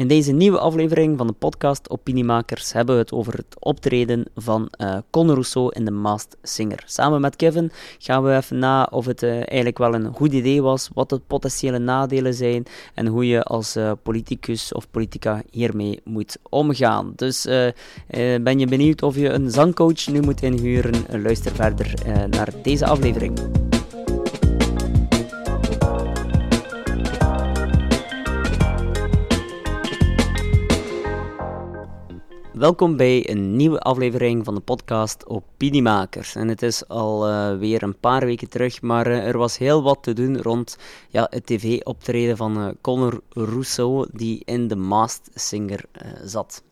In deze nieuwe aflevering van de podcast Opiniemakers hebben we het over het optreden van uh, Rousseau in The Masked Singer. Samen met Kevin gaan we even na of het uh, eigenlijk wel een goed idee was, wat de potentiële nadelen zijn en hoe je als uh, politicus of politica hiermee moet omgaan. Dus ben je benieuwd of je een zangcoach nu moet inhuren? Luister verder naar deze aflevering. Welkom bij een nieuwe aflevering van de podcast Opiniemakers. En het is alweer uh, weer een paar weken terug, maar uh, er was heel wat te doen rond ja, het tv-optreden van uh, Conor Rousseau, die in de Masked Singer zat.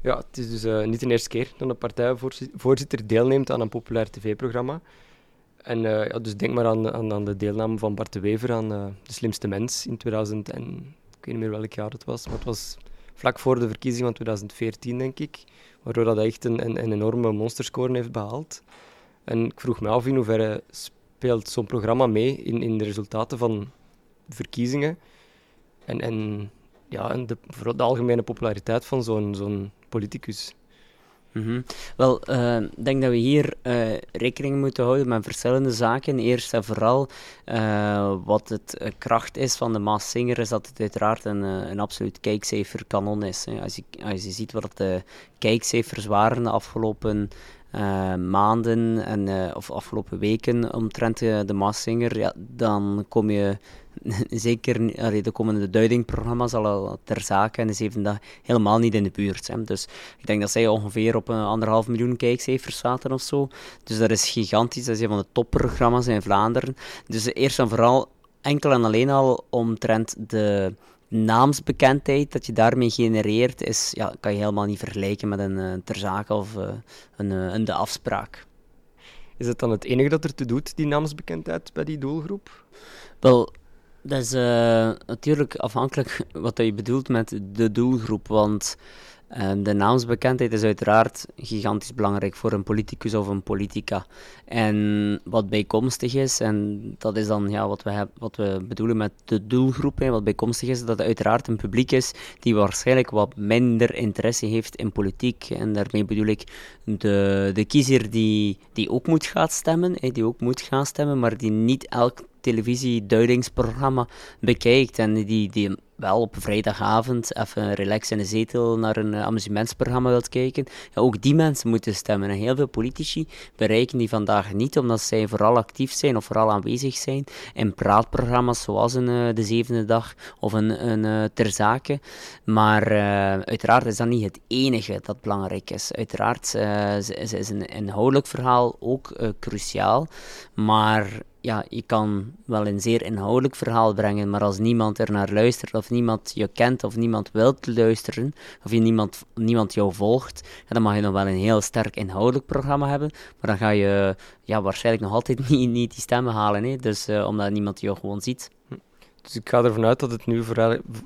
Ja, het is dus niet de eerste keer dat een partijvoorzitter deelneemt aan een populair tv-programma. En ja, dus denk maar aan, aan, aan, de deelname van Bart de Wever aan De Slimste Mens in 2000 en ik weet niet meer welk jaar het was, maar het was vlak voor de verkiezing van 2014, denk ik. Waardoor dat echt een, een, enorme monsterscore heeft behaald. En ik vroeg me af in hoeverre speelt zo'n programma mee in, in de resultaten van verkiezingen. En, en, ja, de, de algemene populariteit van zo'n zo'n politicus. Mm Wel, uh, ik denk dat we hier uh, rekening moeten houden met verschillende zaken. Eerst en vooral uh, wat het kracht is van de Maas Singer, is dat het uiteraard een, een absoluut kijkcijferkanon is. Hè. Als, je, als je ziet wat de kijkcijfers waren de afgelopen maanden en, of afgelopen weken omtrent de Maas Singer, ja, dan kom je zeker allee, de komende duidingprogramma's al ter zake en is even dat helemaal niet in de buurt. Hè. Dus ik denk dat zij ongeveer op een anderhalf miljoen kijkcijfers zaten of zo. Dus dat is gigantisch. Dat is een van de topprogramma's in Vlaanderen. Dus eerst en vooral enkel en alleen al omtrent de naamsbekendheid dat je daarmee genereert, is, ja, kan je helemaal niet vergelijken met een uh, ter zake of uh, een, uh, een de afspraak. Is het dan het enige dat er te doet, die naamsbekendheid bij die doelgroep? Wel, dat is natuurlijk afhankelijk wat je bedoelt met de doelgroep. Want de naamsbekendheid is uiteraard gigantisch belangrijk voor een politicus of een politica. En wat bijkomstig is, en dat is dan ja, wat, we heb, wat we bedoelen met de doelgroep, hè, wat bijkomstig is, dat het uiteraard een publiek is die waarschijnlijk wat minder interesse heeft in politiek. En daarmee bedoel ik de, de kiezer die, die ook moet gaan stemmen, die ook moet gaan stemmen, maar die niet elk televisieduidingsprogramma bekijkt en die, die wel op vrijdagavond even relax in de zetel naar een uh, amusementsprogramma wilt kijken, ja, ook die mensen moeten stemmen. En heel veel politici bereiken die vandaag niet, omdat zij vooral actief zijn of vooral aanwezig zijn in praatprogramma's zoals een, uh, De Zevende Dag of een, een uh, Ter Zake. Maar uiteraard is dat niet het enige dat belangrijk is. Uiteraard is, is een inhoudelijk verhaal ook cruciaal, maar ja, je kan wel een zeer inhoudelijk verhaal brengen, maar als niemand er naar luistert, of niemand je kent, of niemand wil luisteren, of je niemand, niemand jou volgt, dan mag je nog wel een heel sterk inhoudelijk programma hebben, maar dan ga je ja, waarschijnlijk nog altijd niet, niet die stemmen halen, hè? Dus, uh, omdat niemand jou gewoon ziet. Hm. Dus ik ga ervan uit dat het nu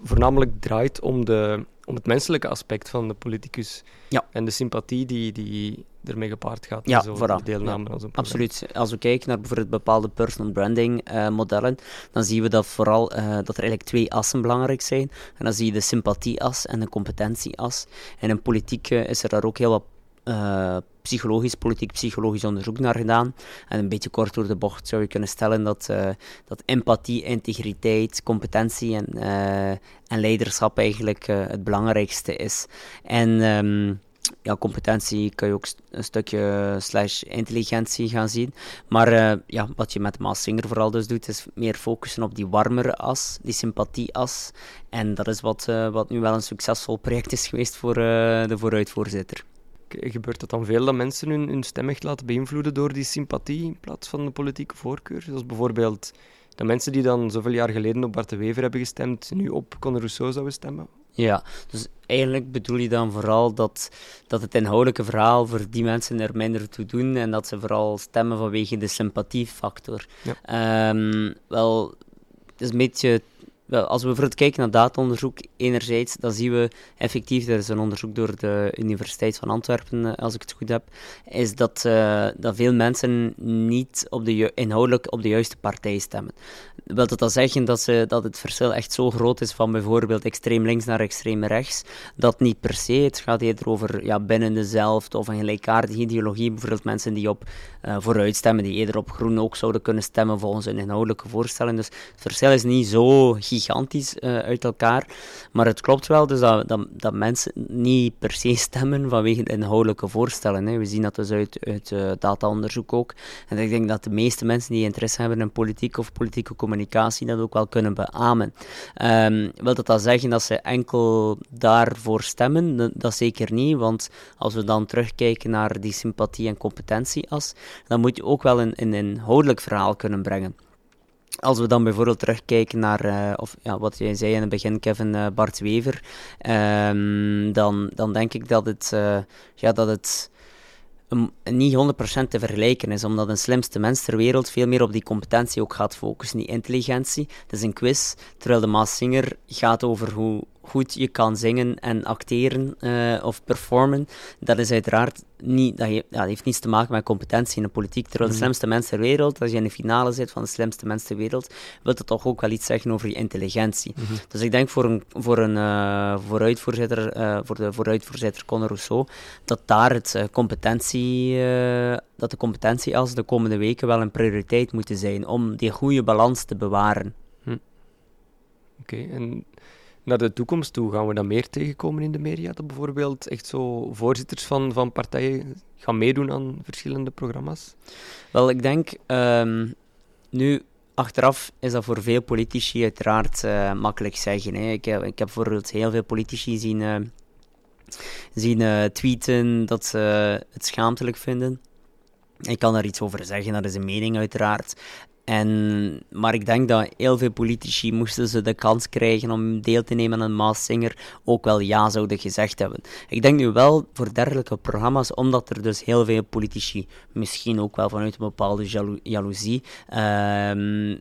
voornamelijk draait om, de, om het menselijke aspect van de politicus. Ja. En de sympathie die, die ermee gepaard gaat. Ja, zo, vooral. deelname ja, Absoluut. Als we kijken naar bijvoorbeeld bepaalde personal branding uh, modellen, dan zien we dat vooral uh, dat er eigenlijk twee assen belangrijk zijn. En dan zie je de sympathieas en de competentieas. En in politiek uh, is er daar ook heel wat uh, psychologisch, politiek psychologisch onderzoek naar gedaan. En een beetje kort door de bocht zou je kunnen stellen dat, uh, dat empathie, integriteit, competentie en, uh, en leiderschap eigenlijk het belangrijkste is. En um, ja, competentie kan je ook een stukje slash intelligentie gaan zien. Maar ja, wat je met Maas Singer vooral dus doet, is meer focussen op die warmere as, die sympathie-as. En dat is wat, wat nu wel een succesvol project is geweest voor de vooruitvoorzitter. Gebeurt het dan veel dat mensen hun, hun stem echt laten beïnvloeden door die sympathie in plaats van de politieke voorkeur? Zoals bijvoorbeeld de mensen die dan zoveel jaar geleden op Bart de Wever hebben gestemd, nu op Conor Rousseau zouden stemmen? Ja, dus eigenlijk bedoel je dan vooral dat, dat het inhoudelijke verhaal voor die mensen er minder toe doen en dat ze vooral stemmen vanwege de sympathiefactor. Ja. Um, wel, het is een beetje wel, als we bijvoorbeeld kijken naar dataonderzoek, enerzijds, dan zien we effectief, er is een onderzoek door de Universiteit van Antwerpen, eh, als ik het goed heb, is dat, uh, dat veel mensen niet op de, inhoudelijk op de juiste partij stemmen. Wil dat dan zeggen dat, ze, dat het verschil echt zo groot is van bijvoorbeeld extreem links naar extreem rechts, dat niet per se, het gaat eerder over ja, binnen dezelfde of een gelijkaardige ideologie, bijvoorbeeld mensen die op uh, vooruit stemmen, die eerder op groen ook zouden kunnen stemmen volgens hun inhoudelijke voorstellen. Dus het verschil is niet zo gigantisch uh, uit elkaar. Maar het klopt wel dus dat, dat, dat, mensen niet per se stemmen vanwege de inhoudelijke voorstellen. Hè. We zien dat dus uit, uit uh, dataonderzoek ook. En ik denk dat de meeste mensen die interesse hebben in politiek of politieke communicatie dat ook wel kunnen beamen. Um, wil dat zeggen dat ze enkel daarvoor stemmen? Dat zeker niet, want als we dan terugkijken naar die sympathie- en competentieas, dan moet je ook wel een, een inhoudelijk verhaal kunnen brengen. Als we dan bijvoorbeeld terugkijken naar, uh, of ja, wat jij zei in het begin, Kevin uh, Bart Wever, um, dan, dan denk ik dat het, uh, ja, dat het niet 100% te vergelijken is, omdat een slimste mens ter wereld veel meer op die competentie ook gaat focussen, die intelligentie. Het is een quiz, terwijl de Maas Singer gaat over hoe goed je kan zingen en acteren uh, of performen, dat is uiteraard niet, dat, heeft, ja, dat, heeft niets te maken met competentie in de politiek. Terwijl de mhm. slimste mens ter wereld, als je in de finale zit van de slimste mens ter wereld, wil dat toch ook wel iets zeggen over je intelligentie. Mm -hmm. Dus ik denk voor een, voor een uh, vooruitvoorzitter, uh, voor de vooruitvoorzitter Conor Rousseau, dat daar het competentie, dat de competentie als de komende weken wel een prioriteit moeten zijn om die goede balans te bewaren. Hm. Oké, okay, en naar de toekomst toe gaan we dat meer tegenkomen in de media? Dat bijvoorbeeld echt zo voorzitters van, van partijen gaan meedoen aan verschillende programma's? Wel, ik denk um, nu. Achteraf is dat voor veel politici uiteraard uh, makkelijk zeggen. Hè. Ik, heb, ik heb bijvoorbeeld heel veel politici zien, uh, zien tweeten dat ze het schaamtelijk vinden. Ik kan daar iets over zeggen, dat is een mening uiteraard. En, maar ik denk dat heel veel politici, moesten ze de kans krijgen om deel te nemen aan een Maas Singer, ook wel ja zouden gezegd hebben. Ik denk nu wel voor dergelijke programma's, omdat er dus heel veel politici, misschien ook wel vanuit een bepaalde jalo jaloezie, uh,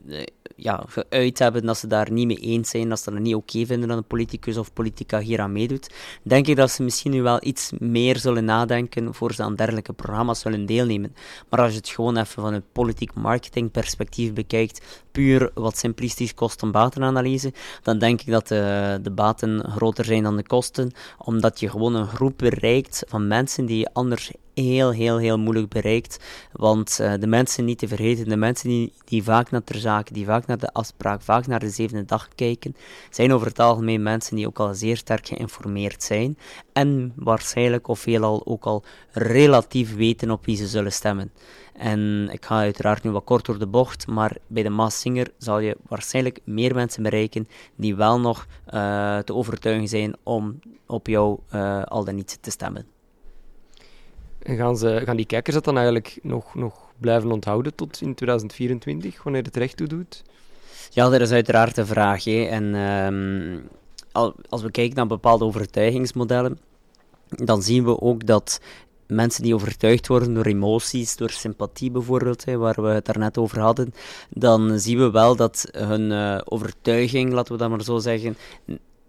ja, geuit hebben dat ze daar niet mee eens zijn, dat ze dat niet oké vinden dat een politicus of politica hier aan meedoet, denk ik dat ze misschien nu wel iets meer zullen nadenken voor ze aan dergelijke programma's zullen deelnemen. Maar als je het gewoon even van een politiek marketing perspectief bekijkt, puur wat simplistisch kosten-batenanalyse, dan denk ik dat de, de baten groter zijn dan de kosten, omdat je gewoon een groep bereikt van mensen die je anders heel, heel, heel moeilijk bereikt. Want uh, de mensen niet te vergeten, de mensen die, die vaak naar de zaken, die vaak naar de afspraak, vaak naar de zevende dag kijken, zijn over het algemeen mensen die ook al zeer sterk geïnformeerd zijn. En waarschijnlijk of veelal ook al relatief weten op wie ze zullen stemmen. En ik ga uiteraard nu wat kort door de bocht, maar bij de Maas Singer zal je waarschijnlijk meer mensen bereiken die wel nog uh, te overtuigen zijn om op jou uh, al dan niet te stemmen. En gaan, ze, gaan die kijkers dat dan eigenlijk nog, nog blijven onthouden tot in 2024, wanneer het recht toe doet? Ja, dat is uiteraard de vraag. Hè. En um, als we kijken naar bepaalde overtuigingsmodellen, dan zien we ook dat mensen die overtuigd worden door emoties, door sympathie bijvoorbeeld, hè, waar we het daarnet over hadden, dan zien we wel dat hun uh, overtuiging, laten we dat maar zo zeggen,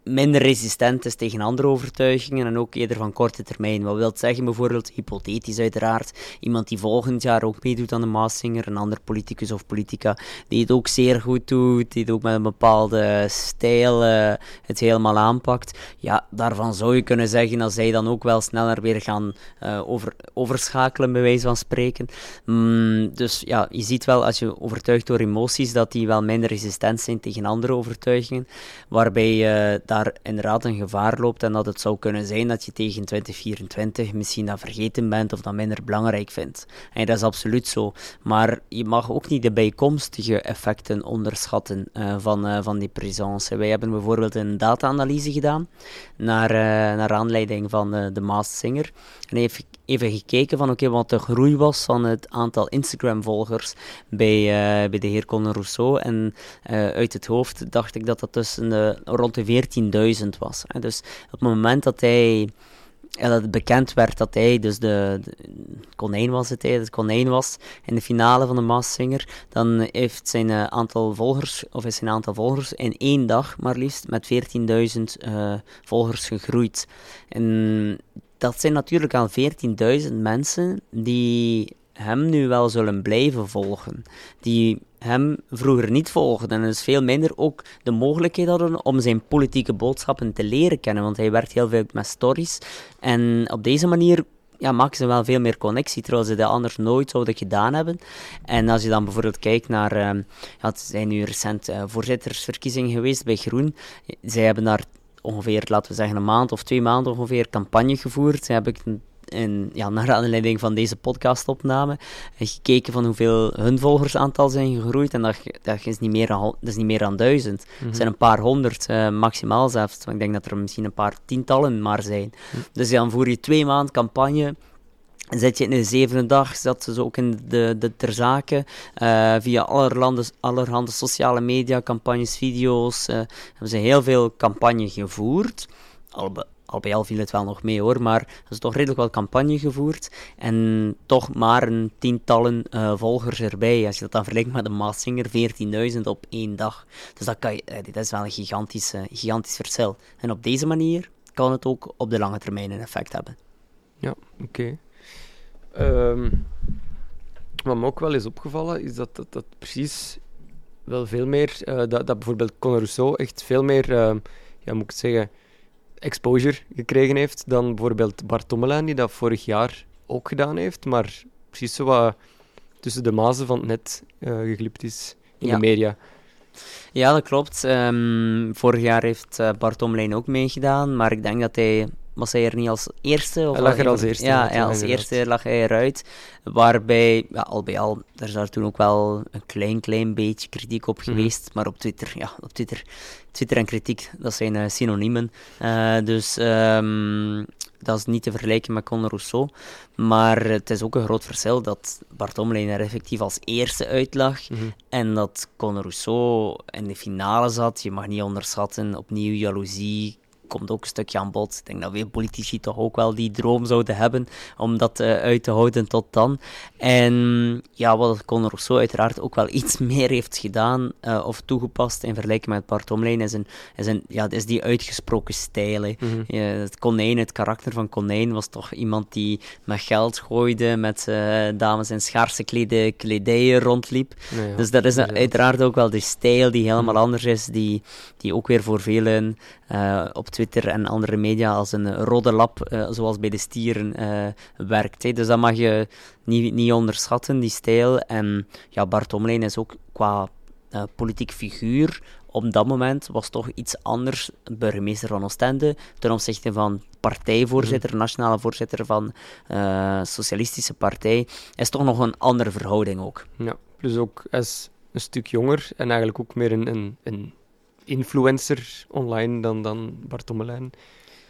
minder resistent is tegen andere overtuigingen en ook eerder van korte termijn. Wat wil zeggen, bijvoorbeeld, hypothetisch uiteraard, iemand die volgend jaar ook meedoet aan de Maasinger, een ander politicus of politica, die het ook zeer goed doet, die het ook met een bepaalde stijl uh, het helemaal aanpakt. Ja, daarvan zou je kunnen zeggen dat zij dan ook wel sneller weer gaan uh, over, overschakelen, bij wijze van spreken. Mm, dus ja, je ziet wel, als je overtuigd door emoties, dat die wel minder resistent zijn tegen andere overtuigingen, waarbij je uh, daar inderdaad een gevaar loopt en dat het zou kunnen zijn dat je tegen 2024 misschien dat vergeten bent of dat minder belangrijk vindt. En dat is absoluut zo. Maar je mag ook niet de bijkomstige effecten onderschatten uh, van, uh, van die présence. Wij hebben bijvoorbeeld een data-analyse gedaan naar, uh, naar aanleiding van de Maas Singer. En even, gekeken van oké, wat de groei was van het aantal Instagram-volgers bij, bij de heer Conor Rousseau. En uit het hoofd dacht ik dat dat tussen de, rond de 14 10.000 was. Dus op het moment dat hij dat bekend werd dat hij, dus de, konijn was het, hij, het konijn was in de finale van de Maas Singer, dan heeft zijn uh, aantal volgers, of is zijn aantal volgers in één dag maar liefst met 14.000 uh, volgers gegroeid. En dat zijn natuurlijk al 14.000 mensen die hem nu wel zullen blijven volgen. Die hem vroeger niet volgden. En dus veel minder ook de mogelijkheid hadden om zijn politieke boodschappen te leren kennen. Want hij werkt heel veel met stories. En op deze manier ja, maken ze wel veel meer connectie, terwijl ze dat anders nooit zouden gedaan hebben. En als je dan bijvoorbeeld kijkt naar, uh, ja, zijn nu recent uh, voorzittersverkiezingen geweest bij Groen. Zij hebben daar ongeveer, laten we zeggen, een maand of twee maanden ongeveer campagne gevoerd. Ze hebben en ja, naar aanleiding van deze podcastopname gekeken van hoeveel hun volgersaantal zijn gegroeid. En dat, dat, is, niet meer dan, dat is niet meer dan duizend. Mm Het zijn een paar honderd, uh, maximaal zelfs. Maar ik denk dat er misschien een paar tientallen maar zijn. Mhm. Dus dan voer je twee maanden campagne. Zit je in de zevende dag, zat ze ook in de, de ter zake, uh, via allerhande, allerhande sociale media, campagnes, video's, uh, hebben ze heel veel campagne gevoerd. Al, al bij al viel het wel nog mee hoor, maar er is toch redelijk wel campagne gevoerd. En toch maar een tientallen uh, volgers erbij. Als je dat dan vergelijkt met de Maasinger, 14.000 op één dag. Dus dat, kan je, uh, dit is wel een gigantisch, uh, gigantisch verschil. En op deze manier kan het ook op de lange termijn een effect hebben. Ja, oké. Um, wat me ook wel is opgevallen, is dat dat, precies wel veel meer, dat, dat bijvoorbeeld Conor Rousseau echt veel meer, ja, moet ik zeggen exposure gekregen heeft dan bijvoorbeeld Bart Tommelijn, die dat vorig jaar ook gedaan heeft, maar precies zo wat tussen de mazen van het net uh, geglipt is in de media. Ja, dat klopt. Um, vorig jaar heeft uh, Bart Tommelijn ook meegedaan, maar ik denk dat hij was hij er niet als eerste? Of hij lag er als eerste. Ja, ja als eerste lag hij eruit. Waarbij, ja, al bij al, er is daar toen ook wel een klein, klein beetje kritiek op mhm. geweest. Maar op Twitter, ja, op Twitter, Twitter en kritiek, dat zijn uh, synoniemen. Uh, dus um, dat is niet te vergelijken met Conor Rousseau. Maar het is ook een groot verschil dat Bart Omlein er effectief als eerste uitlag. Mm En dat Conor Rousseau in de finale zat. Je mag niet onderschatten, opnieuw jaloezie, komt ook een stukje aan bod. Ik denk dat veel politici toch ook wel die droom zouden hebben om dat uh, uit te houden tot dan. En ja, wat Conor Rousseau uiteraard ook wel iets meer heeft gedaan uh, of toegepast in vergelijking met Bart Omlijn, is, een, is, een, ja, is die uitgesproken stijl. Mm -hmm. ja, het konijn, het karakter van konijn was toch iemand die met geld gooide, met uh, dames in schaarse klede, kledijen rondliep. ja, dus dat is uiteraard ook wel de stijl die helemaal mhm. anders is, die, die ook weer voor velen op Twitter en andere media als een rode lap, uh, zoals bij de stieren, uh, werkt. Hè. Dus dat mag je niet, niet onderschatten, die stijl. En ja, Bart Omlijn is ook qua uh, politiek figuur op dat moment was toch iets anders burgemeester van Oostende ten opzichte van partijvoorzitter, mm. nationale voorzitter van uh, Socialistische Partij, is toch nog een andere verhouding ook. Ja, dus ook is een stuk jonger en eigenlijk ook meer een, een, een influencer online dan, dan Bart Tommelijn.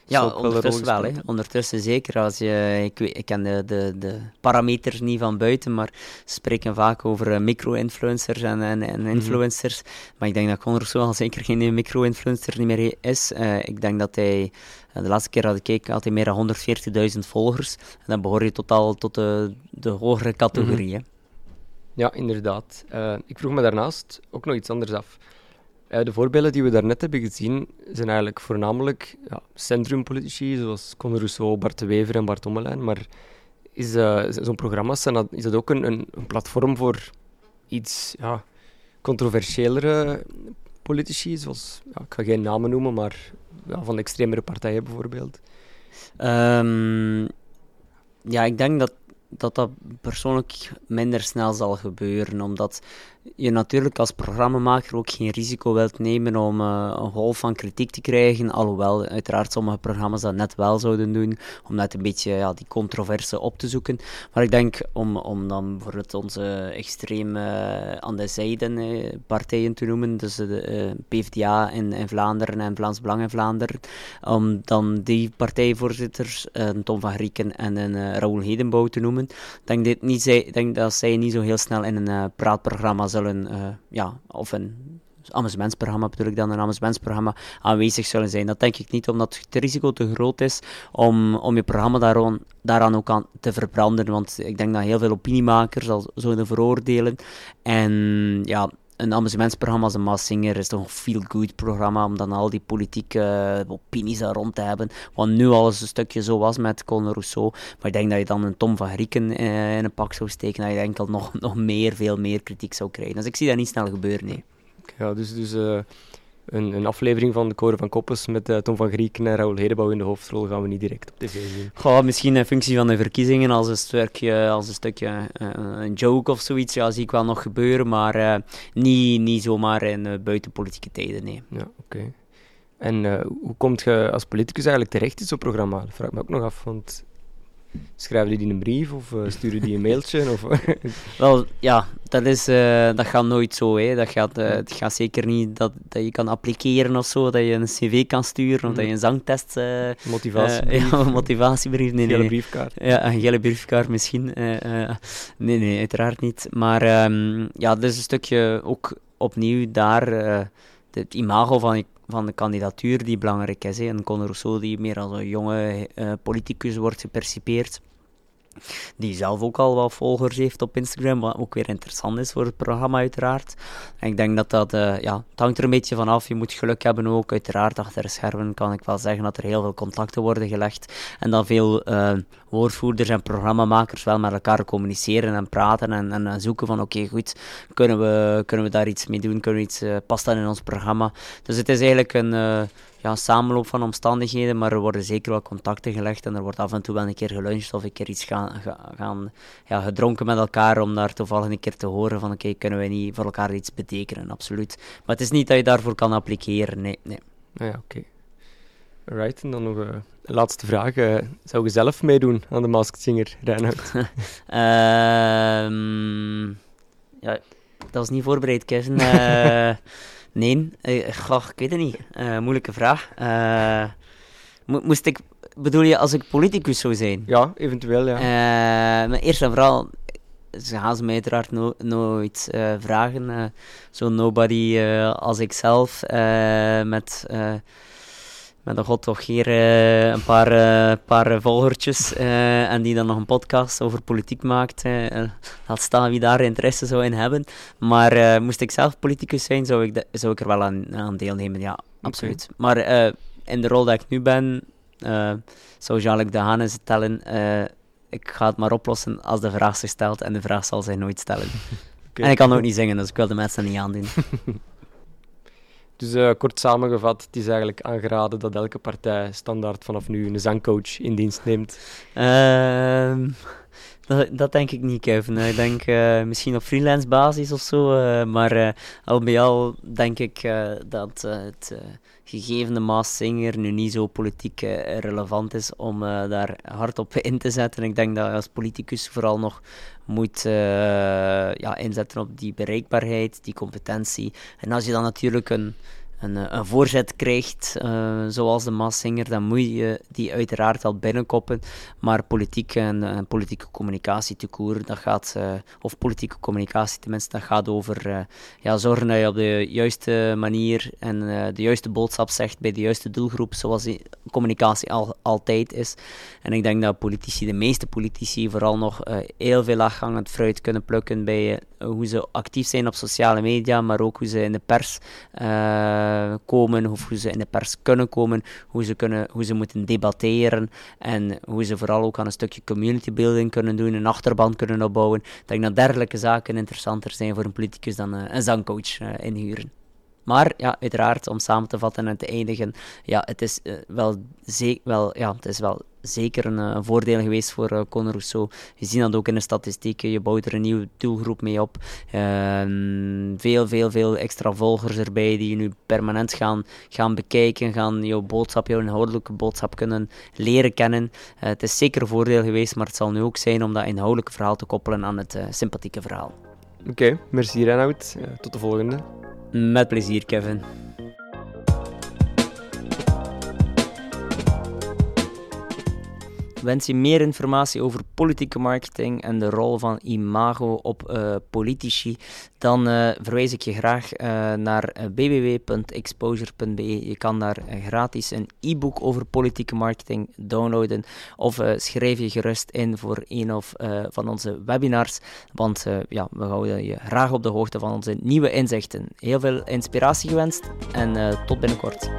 Ja, ondertussen wel. Hè. Ondertussen zeker. Als je, ik, weet, ik ken de, de, de parameters niet van buiten, maar ze spreken vaak over uh, micro-influencers en, en, en mhm. influencers. Maar ik denk dat Conor zo al zeker geen micro-influencer meer is. Uh, ik denk dat hij, uh, de laatste keer dat ik keek, had hij meer dan 140.000 volgers. En dan behoor je totaal tot de, de hogere categorie. Mm Ja, inderdaad. ik vroeg me daarnaast ook nog iets anders af. Uh, de voorbeelden die we daarnet hebben gezien zijn eigenlijk voornamelijk ja, centrumpolitici, zoals Conor Rousseau, Bart de Wever en Bart Ommelijn. Maar is uh, zo'n programma is dat ook een, een, platform voor iets ja, controversiëlere politici, zoals, ja, ik ga geen namen noemen, maar ja, van extremere partijen bijvoorbeeld? Um, ja, ik denk dat, dat dat persoonlijk minder snel zal gebeuren, omdat je natuurlijk als programmamaker ook geen risico wilt nemen om uh, een golf van kritiek te krijgen. Alhoewel, uiteraard, sommige programma's dat net wel zouden doen, om net een beetje ja, die controverse op te zoeken. Maar ik denk, om, om dan bijvoorbeeld onze extreem uh, aan de zijden uh, partijen te noemen, dus de PvdA in, in Vlaanderen en Vlaams Belang in Vlaanderen, om dan die partijvoorzitters, Tom van Grieken en een Raoul Hedenbouw te noemen, denk, dit denk dat zij niet zo heel snel in een praatprogramma zullen, uh, ja, of een amusementsprogramma bedoel ik dan, een amusementsprogramma aanwezig zullen zijn. Dat denk ik niet, omdat het risico te groot is om, om je programma daaraan, daaraan ook aan te verbranden. Want ik denk dat heel veel opiniemakers al zouden veroordelen. En ja, een amusementsprogramma als een Maas Singer is toch een feel-good programma, om dan al die politieke uh, opinies daar rond te hebben. Wat nu alles een stukje zo was met Colin Rousseau. Maar ik denk dat je dan een Tom van Grieken uh, in een pak zou steken, dat je enkel nog, nog meer, veel meer kritiek zou krijgen. Dus ik zie dat niet snel gebeuren, nee. Ja, dus, dus uh, een, een, aflevering van de Koren van Koppes met uh, Tom van Grieken en Raoul Hedebouw in de hoofdrol gaan we niet direct op tv zien. Goh, misschien in functie van de verkiezingen als een stukje, als een, stukje uh, een joke of zoiets, ja, zie ik wel nog gebeuren, maar uh, niet, niet zomaar in buitenpolitieke tijden, nee. Ja, oké. En hoe komt je als politicus eigenlijk terecht in zo'n programma? Dat vraag ik me ook nog af, want Schrijven die een brief of uh, sturen die een mailtje? Of, Wel, ja, dat, is, uh, dat gaat nooit zo. Hè. Dat gaat, uh, het gaat zeker niet dat, dat je kan appliceren of zo, dat je een cv kan sturen of dat je een zangtest... motivatiebrief. ja, een motivatiebrief. Nee, een gele nee. briefkaart. Ja, een gele briefkaart misschien. nee, nee, uiteraard niet. Maar um, ja, dat is een stukje ook opnieuw daar het imago van van de kandidatuur die belangrijk is. Hè. En Conor Rousseau, die meer als een jonge uh, politicus wordt gepercipeerd. Die zelf ook al wat volgers heeft op Instagram, wat ook weer interessant is voor het programma, uiteraard. En ik denk dat dat, uh, ja, het hangt er een beetje vanaf. Je moet geluk hebben ook. Uiteraard, achter schermen kan ik wel zeggen dat er heel veel contacten worden gelegd. En dat veel uh, woordvoerders en programmamakers wel met elkaar communiceren en praten en, en, en zoeken van oké, goed, kunnen we, kunnen we daar iets mee doen? Kunnen iets, uh, past dat in ons programma? Dus het is eigenlijk een ja, samenloop van omstandigheden, maar er worden zeker wel contacten gelegd en er wordt af en toe wel een keer geluncht of een keer iets gaan, gaan ja, gedronken met elkaar om daar toevallig een keer te horen van oké, kunnen we niet voor elkaar iets betekenen, absoluut. Maar het is niet dat je daarvoor kan appliceren, nee. nee. Ah ja, oké. Okay. Alright, en dan nog uh, een laatste vraag. Uh, zou je zelf meedoen aan de Masked Singer, Reinhard? um, ja, dat was niet voorbereid, Kevin. Nee, uh, goh, ik weet het niet. Uh, moeilijke vraag. Uh, mo moest ik, bedoel je als ik politicus zou zijn? Ja, eventueel, ja. maar eerst en vooral, ze gaan ze mij uiteraard no nooit vragen. Zo nobody als ik zelf, met met een god toch hier uh, een paar, uh, paar volgertjes uh, en die dan nog een podcast over politiek maakt. laat staan wie daar interesse zou in hebben. Maar moest ik zelf politicus zijn, zou ik, zou ik er wel aan, aan deelnemen, ja, absoluut. Okay. Maar in de rol dat ik nu ben, zou Jean-Luc de Haan stellen, ik ga het maar oplossen als de vraag zich stelt en de vraag zal zich nooit stellen. okay. En ik kan ook niet zingen, dus ik wil de mensen niet aandoen. Dus uh, kort samengevat, het is eigenlijk aangeraden dat elke partij standaard vanaf nu een zangcoach in dienst neemt. Uh, dat, dat, denk ik niet, Kevin. Ik denk uh, misschien op freelance basis of zo. Uh, maar al bij al denk ik dat het gegeven de Maas Singer nu niet zo politiek relevant is om daar hard op in te zetten. Ik denk dat je als politicus vooral nog moet ja, inzetten op die bereikbaarheid, die competentie. En als je dan natuurlijk een een, eh, een voorzet krijgt, uh, zoals de Massinger, dan moet je die uiteraard al binnenkoppen. Maar politiek en, en politieke communicatie te dat gaat, uh, of politieke communicatie tenminste, dat gaat over ja, zorgen dat je op de juiste manier en de juiste boodschap zegt bij de juiste doelgroep, zoals die communicatie al, altijd is. En ik denk dat politici, de meeste politici, vooral nog heel veel afhangend fruit kunnen plukken bij hoe ze actief zijn op sociale media, maar ook hoe ze in de pers uh, komen, of hoe ze in de pers kunnen komen, hoe ze, kunnen, hoe ze moeten debatteren en hoe ze vooral ook aan een stukje community building kunnen doen, een achterban kunnen opbouwen. Ik denk dat dergelijke zaken interessanter zijn voor een politicus dan uh, een zangcoach uh, inhuren. Maar ja, uiteraard, om samen te vatten en te eindigen, ja, het is, uh, wel, wel, ja, het is wel zeker een, een voordeel geweest voor uh, Conor Rousseau. Je ziet dat ook in de statistieken, je bouwt er een nieuwe doelgroep mee op. Uh, veel, veel, veel extra volgers erbij die je nu permanent gaan, gaan bekijken, gaan jouw boodschap, jouw inhoudelijke boodschap kunnen leren kennen. Het is zeker een voordeel geweest, maar het zal nu ook zijn om dat inhoudelijke verhaal te koppelen aan het sympathieke verhaal. Oké, merci Reinoud. tot de volgende. Met plezier, Kevin. Wens je meer informatie over politieke marketing en de rol van imago op uh, politici, dan uh, verwijs ik je graag uh, naar www.exposure.be. Je kan daar gratis een e-book over politieke marketing downloaden of schrijf je gerust in voor een of van onze webinars, want ja, we houden je graag op de hoogte van onze nieuwe inzichten. Heel veel inspiratie gewenst en tot binnenkort.